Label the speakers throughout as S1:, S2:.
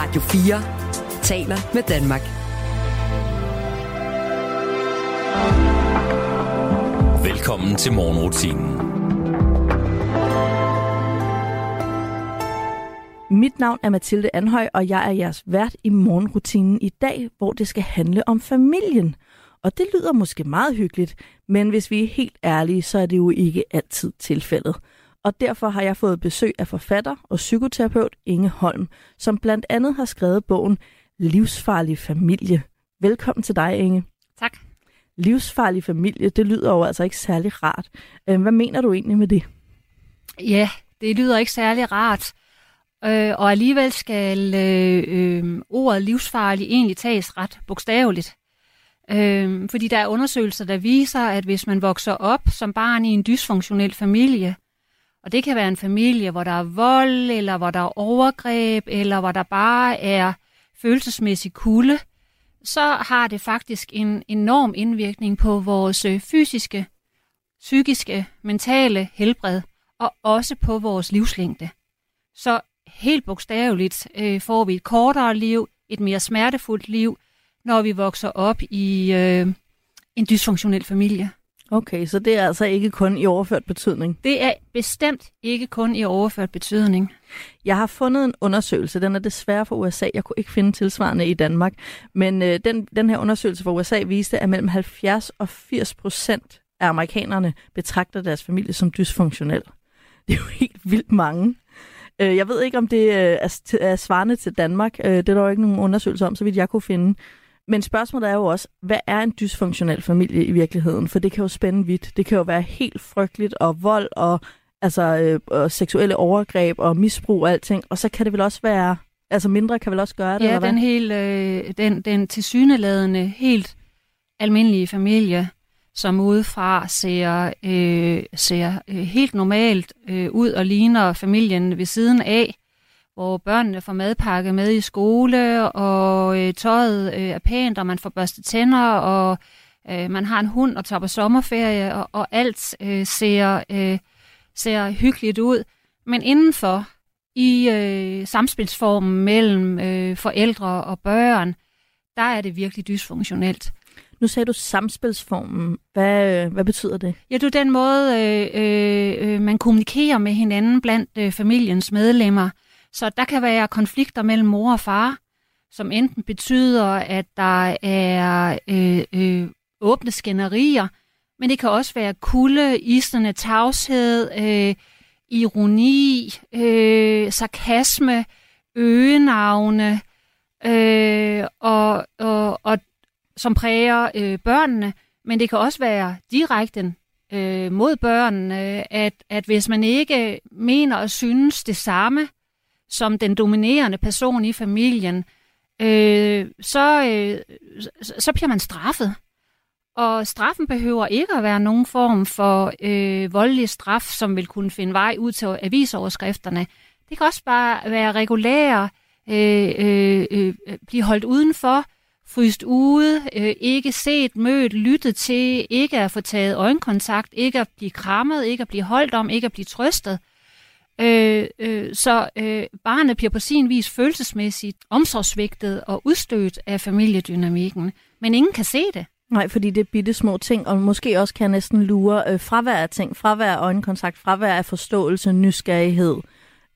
S1: Radio 4 taler med Danmark.
S2: Velkommen til morgenrutinen.
S3: Mit navn er Mathilde Anhøj, og jeg er jeres vært i morgenrutinen i dag, hvor det skal handle om familien. Og det lyder måske meget hyggeligt, men hvis vi er helt ærlige, så er det jo ikke altid tilfældet. Og derfor har jeg fået besøg af forfatter og psykoterapeut Inge Holm, som blandt andet har skrevet bogen Livsfarlig familie. Velkommen til dig, Inge.
S4: Tak.
S3: Livsfarlig familie, det lyder jo altså ikke særlig rart. Øh, hvad mener du egentlig med det?
S4: Ja, det lyder ikke særlig rart. Øh, og alligevel skal øh, øh, ordet livsfarlig egentlig tages ret bogstaveligt. Øh, fordi der er undersøgelser, der viser, at hvis man vokser op som barn i en dysfunktionel familie, og det kan være en familie, hvor der er vold, eller hvor der er overgreb, eller hvor der bare er følelsesmæssig kulde, så har det faktisk en enorm indvirkning på vores øh, fysiske, psykiske, mentale helbred, og også på vores livslængde. Så helt bogstaveligt øh, får vi et kortere liv, et mere smertefuldt liv, når vi vokser op i øh, en dysfunktionel familie.
S3: Okay, så det er altså ikke kun i overført betydning?
S4: Det er bestemt ikke kun i overført betydning.
S3: Jeg har fundet en undersøgelse, den er desværre fra USA, jeg kunne ikke finde tilsvarende i Danmark, men øh, den, den her undersøgelse fra USA viste, at mellem 70 og 80 procent af amerikanerne betragter deres familie som dysfunktionel. Det er jo helt vildt mange. Øh, jeg ved ikke, om det øh, er svarende til Danmark. Øh, det er der jo ikke nogen undersøgelser om, så vidt jeg kunne finde. Men spørgsmålet er jo også, hvad er en dysfunktionel familie i virkeligheden? For det kan jo spænde vidt. Det kan jo være helt frygteligt, og vold, og, altså, øh, og seksuelle overgreb, og misbrug og alting. Og så kan det vel også være, altså mindre kan vel også gøre det,
S4: Ja,
S3: eller hvad?
S4: den, helt, øh, den, den tilsyneladende, helt almindelige familie, som udefra ser, øh, ser øh, helt normalt øh, ud og ligner familien ved siden af, hvor børnene får madpakke med i skole, og øh, tøjet øh, er pænt, og man får børstet tænder, og øh, man har en hund og tager på sommerferie, og, og alt øh, ser, øh, ser hyggeligt ud. Men indenfor, i øh, samspilsformen mellem øh, forældre og børn, der er det virkelig dysfunktionelt.
S3: Nu sagde du samspilsformen. Hvad, hvad betyder det?
S4: Ja, det er den måde, øh, øh, man kommunikerer med hinanden blandt øh, familiens medlemmer. Så der kan være konflikter mellem mor og far, som enten betyder, at der er øh, øh, åbne skænderier, men det kan også være kulde, isende tavshed, øh, ironi, øh, sarkasme, øgenavne, øh, og, og, og som præger øh, børnene, men det kan også være direkte øh, mod børnene, at, at hvis man ikke mener og synes det samme som den dominerende person i familien, øh, så, øh, så bliver man straffet. Og straffen behøver ikke at være nogen form for øh, voldelig straf, som vil kunne finde vej ud til avisoverskrifterne. Det kan også bare være regulære, øh, øh, øh, blive holdt udenfor, fryst ude, øh, ikke set, mødt, lyttet til, ikke at få taget øjenkontakt, ikke at blive krammet, ikke at blive holdt om, ikke at blive trøstet. Øh, øh, så øh, barnet bliver på sin vis følelsesmæssigt omsorgsvigtet og udstødt af familiedynamikken, men ingen kan se det.
S3: Nej, fordi det er bitte små ting, og måske også kan næsten lure øh, fravær af ting, fravær af øjenkontakt, fravær af forståelse, nysgerrighed,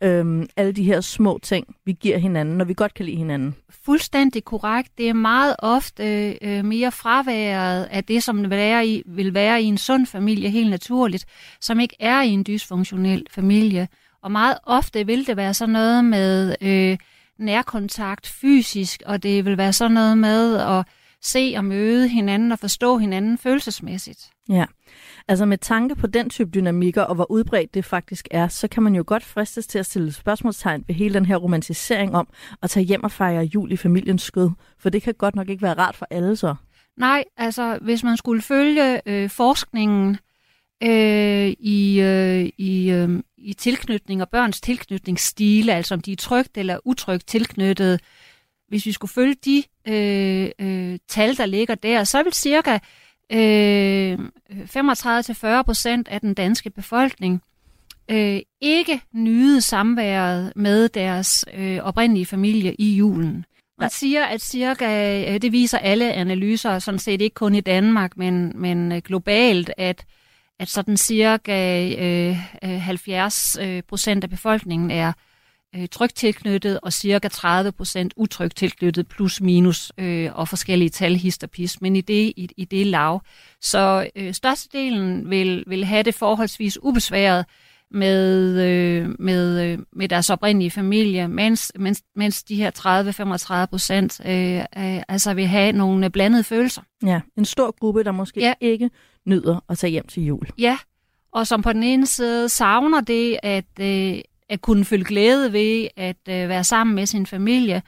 S3: øh, alle de her små ting, vi giver hinanden, når vi godt kan lide hinanden.
S4: Fuldstændig korrekt. Det er meget ofte øh, mere fraværet af det, som vil være, i, vil være i en sund familie helt naturligt, som ikke er i en dysfunktionel familie. Og meget ofte vil det være sådan noget med øh, nærkontakt fysisk, og det vil være sådan noget med at se og møde hinanden og forstå hinanden følelsesmæssigt.
S3: Ja, altså med tanke på den type dynamikker og hvor udbredt det faktisk er, så kan man jo godt fristes til at stille spørgsmålstegn ved hele den her romantisering om at tage hjem og fejre jul i familiens skød. For det kan godt nok ikke være rart for alle så.
S4: Nej, altså hvis man skulle følge øh, forskningen øh, i, øh, i, øh, i tilknytning og børns tilknytningsstile, altså om de er trygt eller utrygt tilknyttet, hvis vi skulle følge de øh, øh, tal, der ligger der, så vil cirka øh, 35-40 procent af den danske befolkning øh, ikke nyde samværet med deres øh, oprindelige familie i julen. Man siger, at cirka, øh, det viser alle analyser, sådan set ikke kun i Danmark, men, men øh, globalt, at, at sådan cirka øh, øh 70 øh, procent af befolkningen er øh, trygt tilknyttet, og cirka 30 procent utrygt tilknyttet, plus minus, øh, og forskellige tal, hist og pis, men i det, i, i det lav. Så øh, størstedelen vil, vil have det forholdsvis ubesværet, med, øh, med, øh, med deres oprindelige familie, mens, mens, mens de her 30-35 procent øh, øh, altså vil have nogle blandede følelser.
S3: Ja, en stor gruppe, der måske ja. ikke nyder at tage hjem til jul.
S4: Ja, og som på den ene side savner det at, øh, at kunne føle glæde ved at øh, være sammen med sin familie,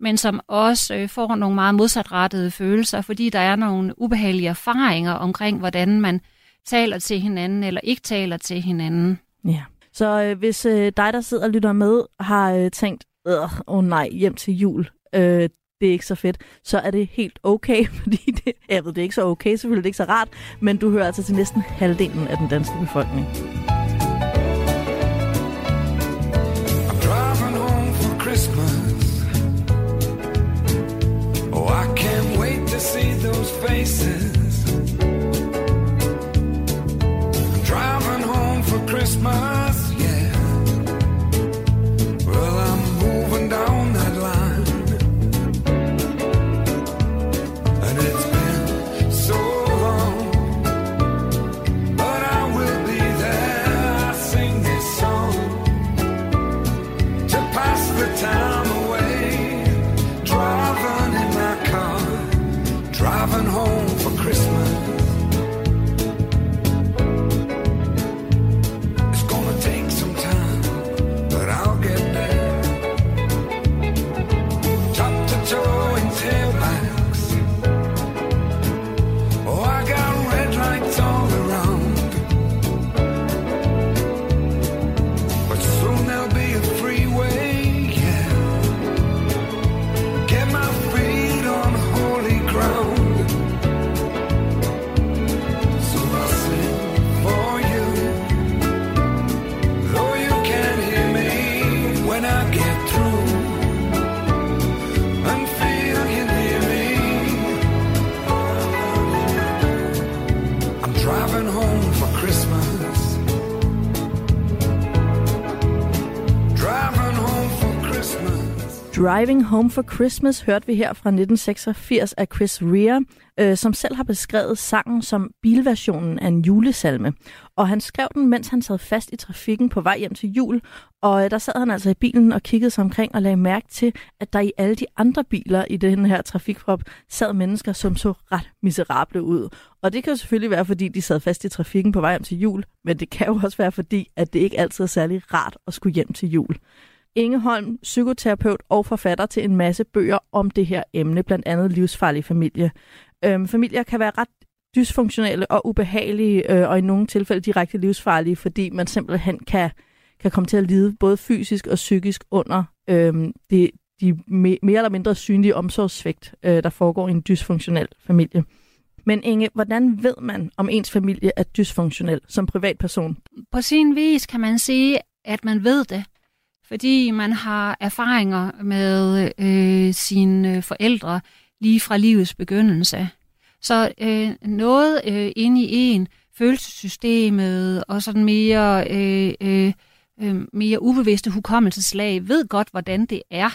S4: men som også øh, får nogle meget modsatrettede følelser, fordi der er nogle ubehagelige erfaringer omkring, hvordan man taler til hinanden eller ikke taler til hinanden.
S3: Ja. Så øh, hvis øh, dig, der sidder og lytter med, har øh, tænkt, åh oh, nej, hjem til jul, øh, det er ikke så fedt, så er det helt okay, fordi det, jeg ved, det er ikke så okay, selvfølgelig det er ikke så rart, men du hører altså til næsten halvdelen af den danske befolkning. For Christmas Oh, I can't wait to see those faces Christmas, Driving Home for Christmas hørte vi her fra 1986 af Chris Rea, øh, som selv har beskrevet sangen som bilversionen af en julesalme. Og han skrev den, mens han sad fast i trafikken på vej hjem til jul. Og øh, der sad han altså i bilen og kiggede sig omkring og lagde mærke til, at der i alle de andre biler i den her trafikprop sad mennesker, som så ret miserable ud. Og det kan jo selvfølgelig være, fordi de sad fast i trafikken på vej hjem til jul, men det kan jo også være, fordi at det ikke altid er særlig rart at skulle hjem til jul. Inge Holm, psykoterapeut og forfatter til en masse bøger om det her emne, blandt andet livsfarlig familie. Øhm, familier kan være ret dysfunktionelle og ubehagelige, øh, og i nogle tilfælde direkte livsfarlige, fordi man simpelthen kan, kan komme til at lide både fysisk og psykisk under øh, det, de me, mere eller mindre synlige omsorgssvigt, øh, der foregår i en dysfunktionel familie. Men Inge, hvordan ved man, om ens familie er dysfunktionel som privatperson?
S4: På sin vis kan man sige, at man ved det fordi man har erfaringer med øh, sine øh, forældre lige fra livets begyndelse. Så øh, noget øh, inde i en, følelsessystemet og sådan mere, øh, øh, øh, mere ubevidste hukommelseslag, ved godt, hvordan det er.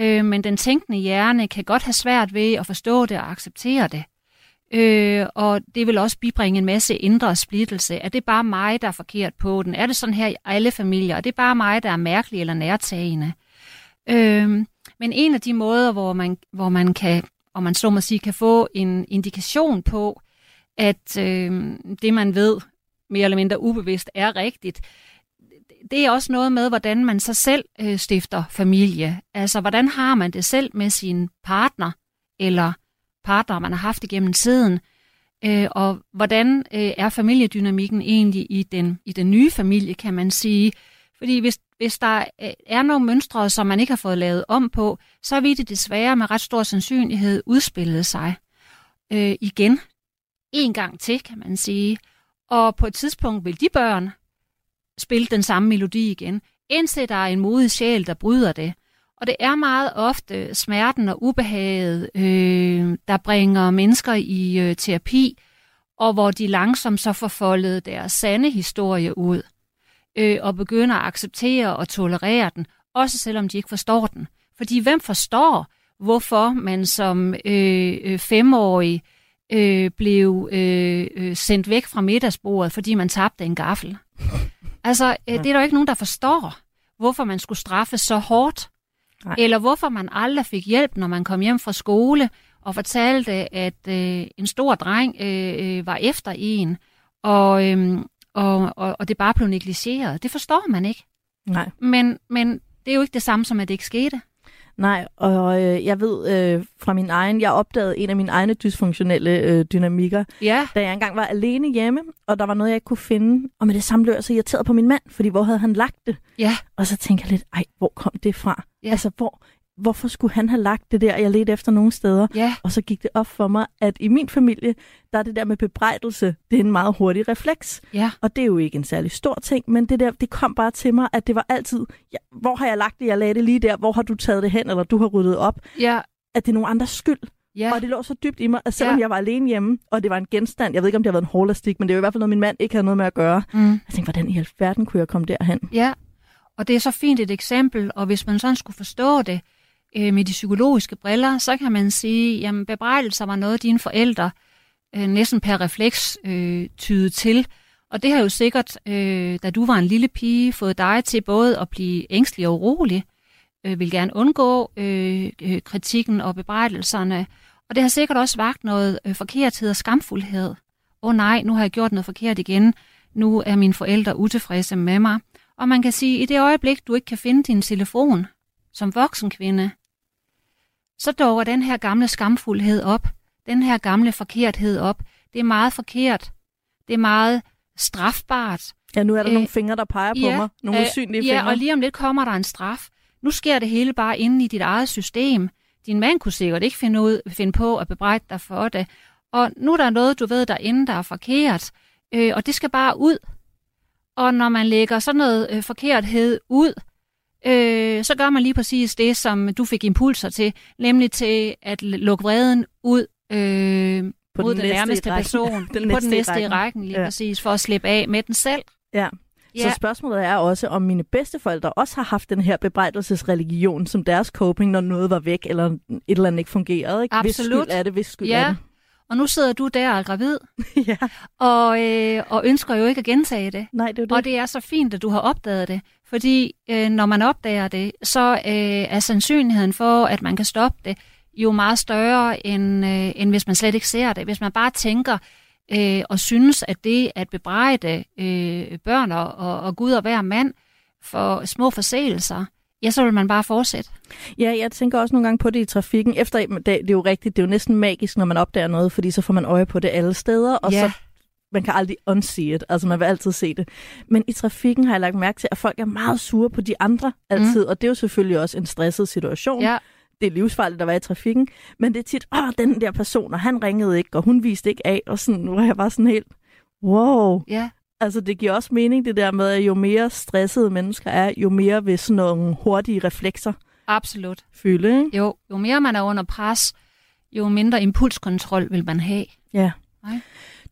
S4: Øh, men den tænkende hjerne kan godt have svært ved at forstå det og acceptere det. Øh, og det vil også bibringe en masse indre splittelse. Er det bare mig, der er forkert på den? Er det sådan her i alle familier? Er det bare mig, der er mærkelig eller nærtagende? Øh, men en af de måder, hvor man, hvor man kan, og man så må sige, kan få en indikation på, at øh, det man ved, mere eller mindre ubevidst, er rigtigt, det er også noget med, hvordan man sig selv øh, stifter familie. Altså, hvordan har man det selv med sin partner, eller partner, man har haft igennem tiden, øh, og hvordan øh, er familiedynamikken egentlig i den, i den nye familie, kan man sige. Fordi hvis, hvis der øh, er nogle mønstre, som man ikke har fået lavet om på, så vil det desværre med ret stor sandsynlighed udspille sig øh, igen. En gang til, kan man sige. Og på et tidspunkt vil de børn, spille den samme melodi igen, indtil der er en modig sjæl, der bryder det. Og det er meget ofte smerten og ubehaget, øh, der bringer mennesker i øh, terapi, og hvor de langsomt så får foldet deres sande historie ud, øh, og begynder at acceptere og tolerere den, også selvom de ikke forstår den. Fordi hvem forstår, hvorfor man som øh, øh femårig øh, blev øh, øh, sendt væk fra middagsbordet, fordi man tabte en gaffel? Altså, øh, det er der jo ikke nogen, der forstår, hvorfor man skulle straffe så hårdt. Nej. Eller hvorfor man aldrig fik hjælp, når man kom hjem fra skole og fortalte, at øh, en stor dreng øh, øh, var efter en, og, øh, og, og, og det bare blev negligeret. Det forstår man ikke.
S3: Nej.
S4: Men, men det er jo ikke det samme som, at det ikke skete.
S3: Nej, og øh, jeg ved øh, fra min egen, jeg opdagede en af mine egne dysfunktionelle øh, dynamikker,
S4: Ja,
S3: da jeg engang var alene hjemme, og der var noget, jeg ikke kunne finde, og med det samme blev jeg så irriteret på min mand, fordi hvor havde han lagt det?
S4: ja,
S3: Og så tænkte jeg lidt, ej, hvor kom det fra?
S4: Ja.
S3: Altså, hvor, hvorfor skulle han have lagt det der? Jeg ledte efter nogle steder,
S4: ja,
S3: og så gik det op for mig, at i min familie, der er det der med bebrejdelse, det er en meget hurtig refleks.
S4: ja,
S3: Og det er jo ikke en særlig stor ting, men det der, det kom bare til mig, at det var altid, ja, hvor har jeg lagt det? Jeg lagde det lige der. Hvor har du taget det hen, eller du har ryddet op?
S4: ja,
S3: At det er nogen andres skyld.
S4: ja,
S3: Og det lå så dybt i mig, at selvom
S4: Ja.
S3: jeg var alene hjemme, og det var en genstand, jeg ved ikke, om det har været en hårlastik, men det er jo i hvert fald noget, min mand ikke havde noget med at gøre.
S4: mm,
S3: Jeg tænkte, hvordan i alverden kunne jeg komme derhen?
S4: ja. Og det er så fint et eksempel, og hvis man sådan skulle forstå det øh, med de psykologiske briller, så kan man sige, jamen bebrejdelser var noget, dine forældre øh, næsten per refleks øh, tyde til. Og det har jo sikkert, øh, da du var en lille pige, fået dig til både at blive ængstelig og urolig, øh, vil gerne undgå øh, øh, kritikken og bebrejdelserne. Og det har sikkert også vagt noget øh, forkerthed og skamfuldhed. Åh oh, nej, nu har jeg gjort noget forkert igen. Nu er mine forældre utilfredse med mig. Og man kan sige, i det øjeblik, du ikke kan finde din telefon som voksen kvinde, så dukker den her gamle skamfuldhed op. Den her gamle forkerthed op. Det er meget forkert. Det er meget strafbart.
S3: Ja, nu er der
S4: Øh,
S3: nogle fingre, der peger på
S4: ja,
S3: mig. Nogle
S4: øh,
S3: usynlige
S4: Ja,
S3: fingre.
S4: og lige om lidt kommer der en straf. Nu sker det hele bare inde i dit eget system. Din mand kunne sikkert ikke finde, ud, finde på at bebrejde dig for det. Og nu er der noget, du ved derinde, der er forkert. Øh, og det skal bare ud. Og når man lægger sådan noget øh, forkerthed ud, øh, så gør man lige præcis det, som du fik impulser til, nemlig til at lukke vreden ud øh,
S3: På
S4: mod
S3: den
S4: den, nærmeste person,
S3: Den
S4: på den næste i
S3: rækken.
S4: rækken, lige
S3: Ja.
S4: præcis, for at slippe af med den selv.
S3: Ja. Så spørgsmålet er også, om mine bedsteforældre også har haft den her bebrejdelsesreligion som deres coping, når noget var væk, eller et eller andet ikke fungerede. Ikke? Hvis
S4: Absolut.
S3: skyld er det, hvis skyld
S4: Ja.
S3: er det.
S4: Og nu sidder du der og er gravid,
S3: ja.
S4: og, øh, og ønsker jo ikke at gentage det.
S3: Nej, det er det.
S4: Og det er så fint, at du har opdaget det, fordi øh, når man opdager det, så øh, er sandsynligheden for, at man kan stoppe det, jo meget større, end, øh, end hvis man slet ikke ser det. Hvis man bare tænker øh, og synes, at det at bebrejde øh, børn og, og, og Gud og hver mand for små forseelser, ja, så vil man bare fortsætte.
S3: Ja, jeg tænker også nogle gange på det i trafikken. Efter, det, det er jo rigtigt, det er jo næsten magisk, når man opdager noget, fordi så får man øje på det alle steder, og
S4: Ja.
S3: så man kan aldrig unsee it, altså man vil altid se det. Men i trafikken har jeg lagt mærke til, at folk er meget sure på de andre altid, mm. og det er jo selvfølgelig også en stresset situation.
S4: Ja,
S3: Det er livsfarligt at være i trafikken, men det er tit, åh, den der person, og han ringede ikke, og hun viste ikke af, og sådan, nu er jeg bare sådan helt, wow.
S4: ja,
S3: Altså det giver også mening det der med, at jo mere stressede mennesker er, jo mere vil sådan nogle hurtige reflekser
S4: absolut.
S3: fylde, ikke?
S4: Jo, jo mere man er under pres, jo mindre impulskontrol vil man have.
S3: Ja.
S4: Nej.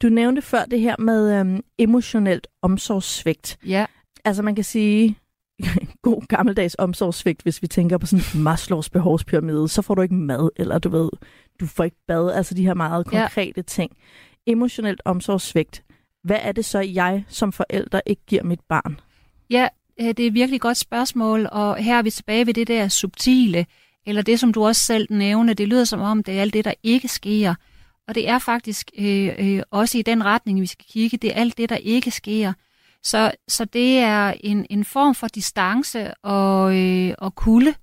S3: Du nævnte før det her med øhm, emotionelt omsorgssvigt.
S4: Ja,
S3: Altså man kan sige, god gammeldags omsorgssvigt, hvis vi tænker på sådan Maslows behovspyramide, så får du ikke mad, eller du ved, du får ikke bad, altså de her meget
S4: Ja.
S3: konkrete ting. Emotionelt omsorgssvigt. Hvad er det så, jeg som forælder ikke giver mit barn?
S4: Ja, øh, det er et virkelig godt spørgsmål, og her er vi tilbage ved det der subtile, eller det, som du også selv nævner. Det lyder som om, det er alt det, der ikke sker. Og det er faktisk øh, øh, også i den retning, vi skal kigge. Det er alt det, der ikke sker. Så, så det er en, en form for distance og, øh, og kulde,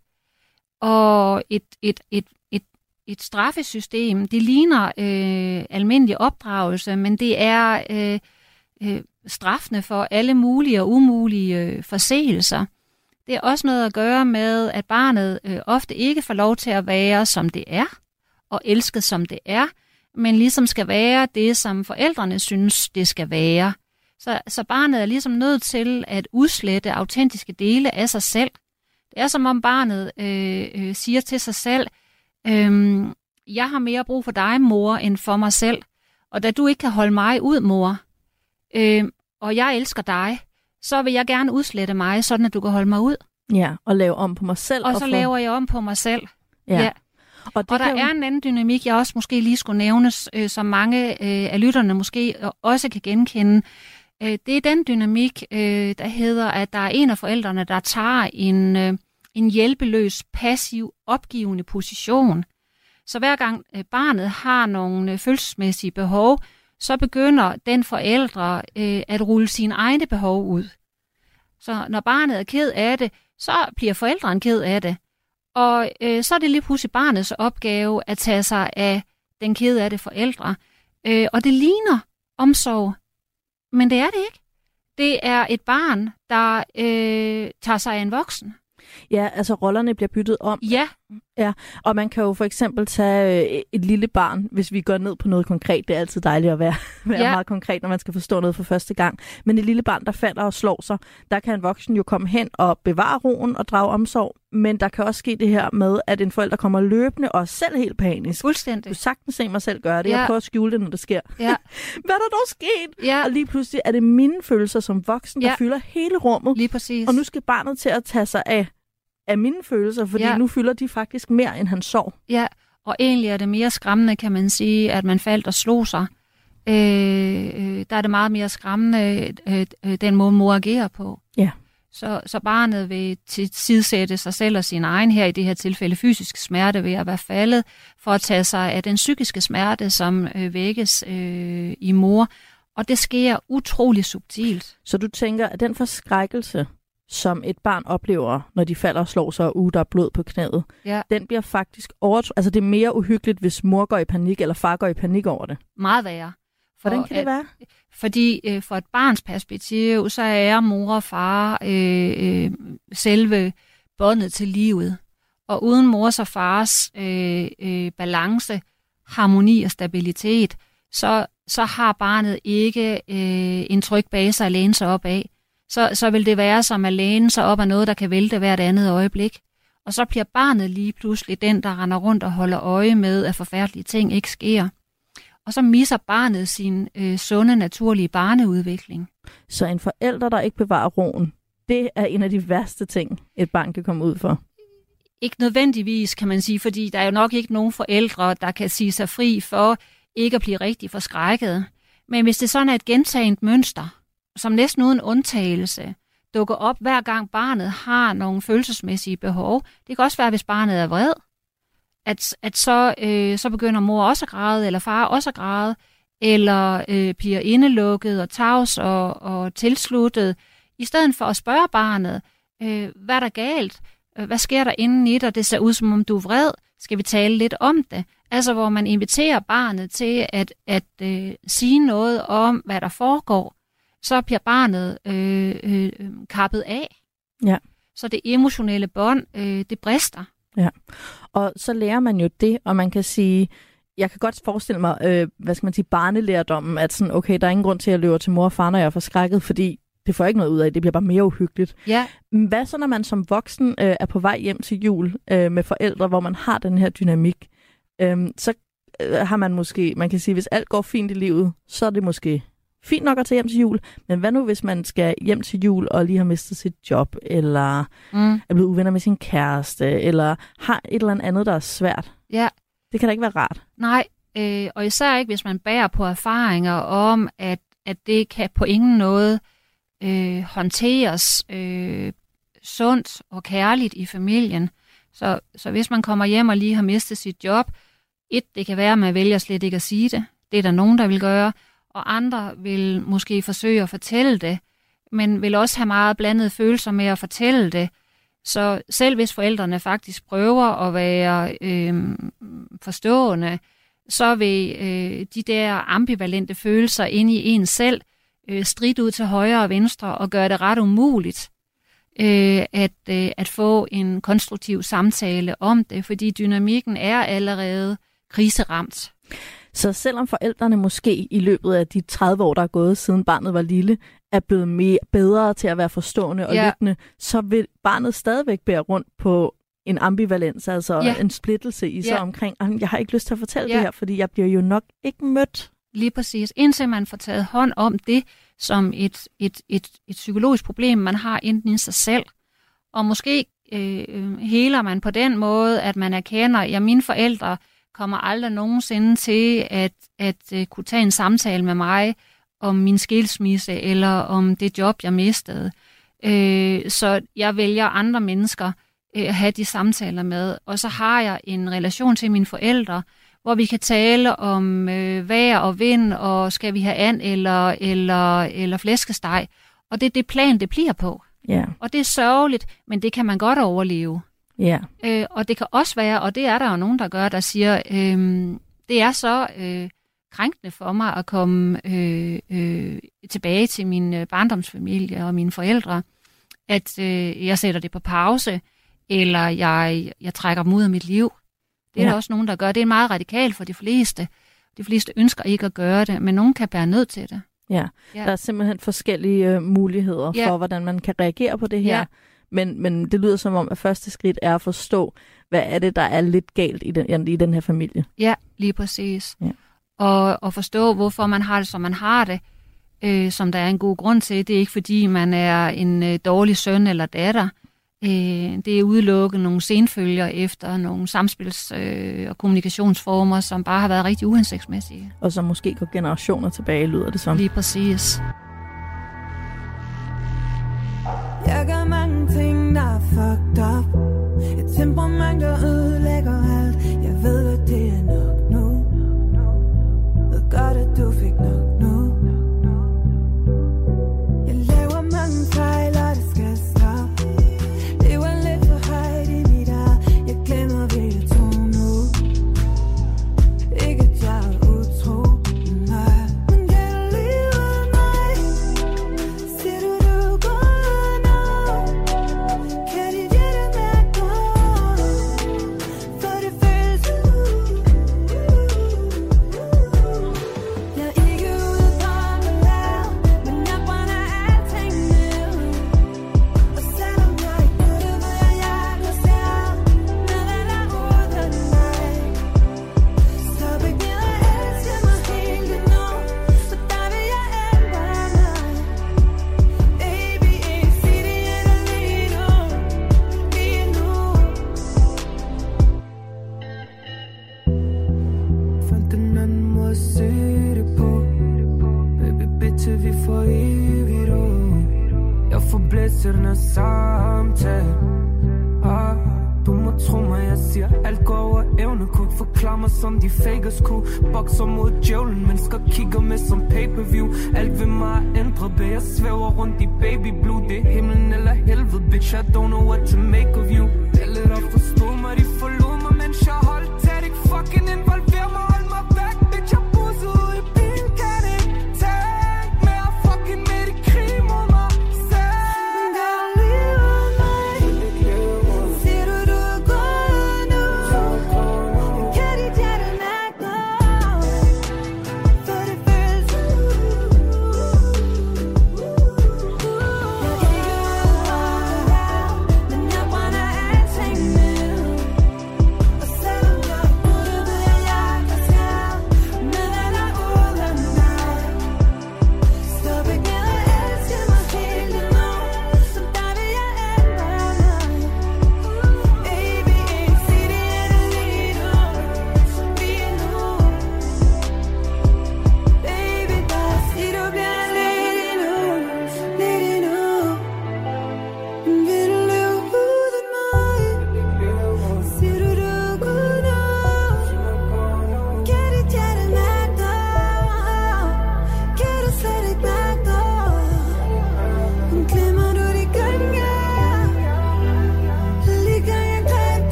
S4: og et, et, et, et, et straffesystem. Det ligner øh, almindelig opdragelse, men det er øh, øh, straffende for alle mulige og umulige øh, forseelser. Det er også noget at gøre med, at barnet øh, ofte ikke får lov til at være, som det er, og elsket, som det er, men ligesom skal være det, som forældrene synes, det skal være. Så, så barnet er ligesom nødt til at udslette autentiske dele af sig selv. Det er som om barnet øh, øh, siger til sig selv, øh, jeg har mere brug for dig, mor, end for mig selv. Og da du ikke kan holde mig ud, mor, øh, og jeg elsker dig, så vil jeg gerne udslette mig, sådan at du kan holde mig ud.
S3: Ja, og lave om på mig selv.
S4: Og så
S3: for...
S4: laver jeg om på mig selv.
S3: Ja.
S4: ja.
S3: Og, det
S4: Og der
S3: jo-
S4: er en anden dynamik, jeg også måske lige skulle nævnes, øh, som mange øh, af lytterne måske også kan genkende. Øh, det er den dynamik, øh, der hedder, at der er en af forældrene, der tager en, øh, en hjælpeløs, passiv, opgivende position. Så hver gang øh, barnet har nogle øh, følelsesmæssige behov, så begynder den forældre øh, at rulle sine egne behov ud. Så når barnet er ked af det, så bliver forældrene ked af det. Og øh, så er det lige pludselig barnets opgave at tage sig af den ked af det forældre. Øh, og det ligner omsorg, men det er det ikke. Det er et barn, der øh, tager sig af en voksen.
S3: Ja, altså rollerne bliver byttet om.
S4: Ja,
S3: Og man kan jo for eksempel tage øh, et lille barn, hvis vi går ned på noget konkret. Det er altid dejligt at være, være
S4: Ja.
S3: meget konkret, når man skal forstå noget for første gang. Men et lille barn, der falder og slår sig, der kan en voksen jo komme hen og bevare roen og drage omsorg. Men der kan også ske det her med, at en forælder kommer løbende og selv helt panisk. Du
S4: fuldstændig.
S3: kan sagtens se mig selv gøre det.
S4: Ja.
S3: Jeg prøver at skjule det, når det sker.
S4: Ja,
S3: Hvad er der dog sket?
S4: ja
S3: Og lige pludselig er det mine følelser som voksen, der
S4: Ja.
S3: fylder hele rummet.
S4: lige præcis.
S3: Og nu skal barnet til at tage sig af, af mine følelser, fordi
S4: Ja.
S3: nu fylder de faktisk mere, end han sov.
S4: Ja, og egentlig er det mere skræmmende, kan man sige, at man faldt og slog sig. Øh, øh, der er det meget mere skræmmende, øh, øh, den måde mor agerer på.
S3: Ja.
S4: Så, så barnet vil tilsidesætte sig selv og sin egen, her i det her tilfælde fysisk smerte ved at være faldet, for at tage sig af den psykiske smerte, som øh, vækkes øh, i mor. Og det sker utrolig subtilt.
S3: Så du tænker, at den forskrækkelse, som et barn oplever, når de falder og slår sig, og uh, der er blod på knæet,
S4: Ja.
S3: den bliver faktisk over... Altså, det er mere uhyggeligt, hvis mor går i panik, eller far går i panik over det.
S4: Meget værre. For
S3: Hvordan kan
S4: at-
S3: det være?
S4: Fordi øh, for et barns perspektiv, så er mor og far øh, øh, selve båndet til livet. Og uden mors og fars øh, øh, balance, harmoni og stabilitet, så, så har barnet ikke øh, en tryg base at læne sig op af. Så, så vil det være som at læne sig op af noget, der kan vælte hvert andet øjeblik. Og så bliver barnet lige pludselig den, der render rundt og holder øje med, at forfærdelige ting ikke sker. Og så misser barnet sin øh, sunde, naturlige barneudvikling.
S3: Så en forælder, der ikke bevarer roen, det er en af de værste ting, et barn kan komme ud for.
S4: Ikke nødvendigvis, kan man sige, fordi der er jo nok ikke nogen forældre, der kan sige sig fri for ikke at blive rigtig forskrækket. Men hvis det sådan er et gentagent mønster, som næsten uden undtagelse dukker op hver gang barnet har nogle følelsesmæssige behov, det kan også være, hvis barnet er vred, at, at så, øh, så begynder mor også at græde, eller far også at græde, eller øh, bliver indelukket og tavs og, og tilsluttet, i stedet for at spørge barnet, øh, hvad er der galt? Øh, hvad sker der inden i dig? Det ser ud, som om du er vred. Skal vi tale lidt om det? Altså, hvor man inviterer barnet til at, at øh, sige noget om, hvad der foregår, så bliver barnet øh, øh, kappet af.
S3: Ja.
S4: Så det emotionelle bånd, øh, det brister.
S3: Og så lærer man jo det, og man kan sige, jeg kan godt forestille mig, øh, hvad skal man sige, barnelærdommen, at sådan, okay, der er ingen grund til, at jeg løber til mor og far, når jeg er forskrækket, fordi det får jeg ikke noget ud af, det bliver bare mere uhyggeligt.
S4: Ja,
S3: Hvad så, når man som voksen øh, er på vej hjem til jul øh, med forældre, hvor man har den her dynamik? Øhm, så øh, har man måske, man kan sige, hvis alt går fint i livet, så er det måske fint nok at tage hjem til jul. Men hvad nu, hvis man skal hjem til jul og lige har mistet sit job, eller
S4: mm,
S3: er blevet uvenner med sin kæreste, eller har et eller andet, der er svært?
S4: ja.
S3: Det kan da ikke være rart.
S4: Nej, øh, og især ikke, hvis man bærer på erfaringer om, at, at det kan på ingen måde øh, håndteres øh, sundt og kærligt i familien. Så, så hvis man kommer hjem og lige har mistet sit job, et, det kan være, at man vælger slet ikke at sige det. Det er der nogen, der vil gøre. Og andre vil måske forsøge at fortælle det, men vil også have meget blandede følelser med at fortælle det. Så selv hvis forældrene faktisk prøver at være øh, forstående, så vil øh, de der ambivalente følelser inde i en selv øh, stride ud til højre og venstre og gøre det ret umuligt øh, at, øh, at få en konstruktiv samtale om det, fordi dynamikken er allerede kriseramt.
S3: Så selvom forældrene måske i løbet af de 30 år, der er gået, siden barnet var lille, er blevet mere, bedre til at være forstående og
S4: Ja.
S3: lyttende, så vil barnet stadigvæk bære rundt på en ambivalens, altså
S4: Ja.
S3: en splittelse i sig
S4: Ja. Ja.
S3: det her, fordi jeg bliver jo nok ikke mødt.
S4: Lige præcis. Indtil man får taget hånd om det som et, et, et, et psykologisk problem, man har enten i sig selv. Og måske øh, øh, heler man på den måde, at man erkender, at ja, mine forældre kommer aldrig nogensinde til at, at øh, kunne tage en samtale med mig om min skilsmisse eller om det job, jeg mistede. Øh, så jeg vælger andre mennesker øh, at have de samtaler med. Og så har jeg en relation til mine forældre, hvor vi kan tale om øh, vejr og vind, og skal vi have and eller, eller, eller flæskesteg. Og det er det plan, det bliver på.
S3: Ja,
S4: Og det er sørgeligt, men det kan man godt overleve.
S3: Ja,
S4: Øh, og det kan også være, og det er der jo nogen, der gør, der siger, øh, det er så øh, krænkende for mig at komme øh, øh, tilbage til min øh, barndomsfamilie og mine forældre, at øh, jeg sætter det på pause, eller jeg, jeg trækker dem ud af mit liv. Det er
S3: Ja.
S4: der også nogen, der gør. Det er meget radikalt for de fleste. De fleste ønsker ikke at gøre det, men nogen kan bære nødt til det.
S3: ja.
S4: Ja.
S3: Der er simpelthen forskellige øh, muligheder
S4: Ja.
S3: for, hvordan man kan reagere på det her.
S4: Ja.
S3: Men, men det lyder som om, at første skridt er at forstå, hvad er det, der er lidt galt i den, i den her familie.
S4: Ja, lige præcis.
S3: Ja.
S4: Og, og forstå, hvorfor man har det, som man har det, øh, som der er en god grund til. Det er ikke, fordi man er en øh, dårlig søn eller datter. Øh, det er udelukket nogle senfølger efter nogle samspils- øh, og kommunikationsformer, som bare har været rigtig uhensigtsmæssige.
S3: Og så måske går generationer tilbage, lyder det som.
S4: Lige præcis.
S5: Jeg gør mange ting, der er fucked up. Et temperament, der ødelægger alt. Jeg ved, at det er nok nu Ved godt, at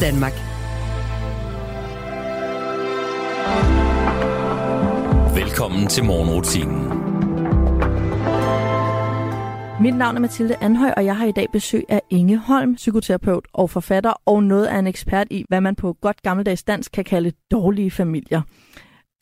S1: Danmark.
S2: Velkommen til morgenrutinen.
S3: Mit navn er Mathilde Anhøj, og jeg har i dag besøg af Inge Holm, psykoterapeut og forfatter, og noget af en ekspert i, hvad man på godt gammeldags dansk kan kalde dårlige familier.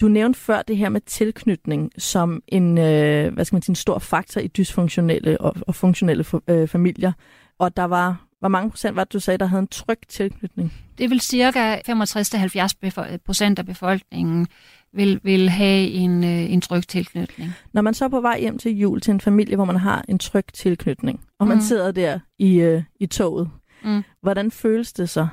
S3: Du nævnte før det her med tilknytning som en, øh, hvad skal man sige, en stor faktor i dysfunktionelle og, og funktionelle øh, familier. Og der var, hvor mange procent var det, du sagde, der havde en tryg tilknytning?
S4: Det vil cirka 65-70 procent af befolkningen vil, vil have en, øh, en tryg tilknytning.
S3: Når man så er på vej hjem til jul til en familie, hvor man har en tryg tilknytning, og man
S4: Mm.
S3: sidder der i, øh, i toget,
S4: Mm.
S3: hvordan føles det så?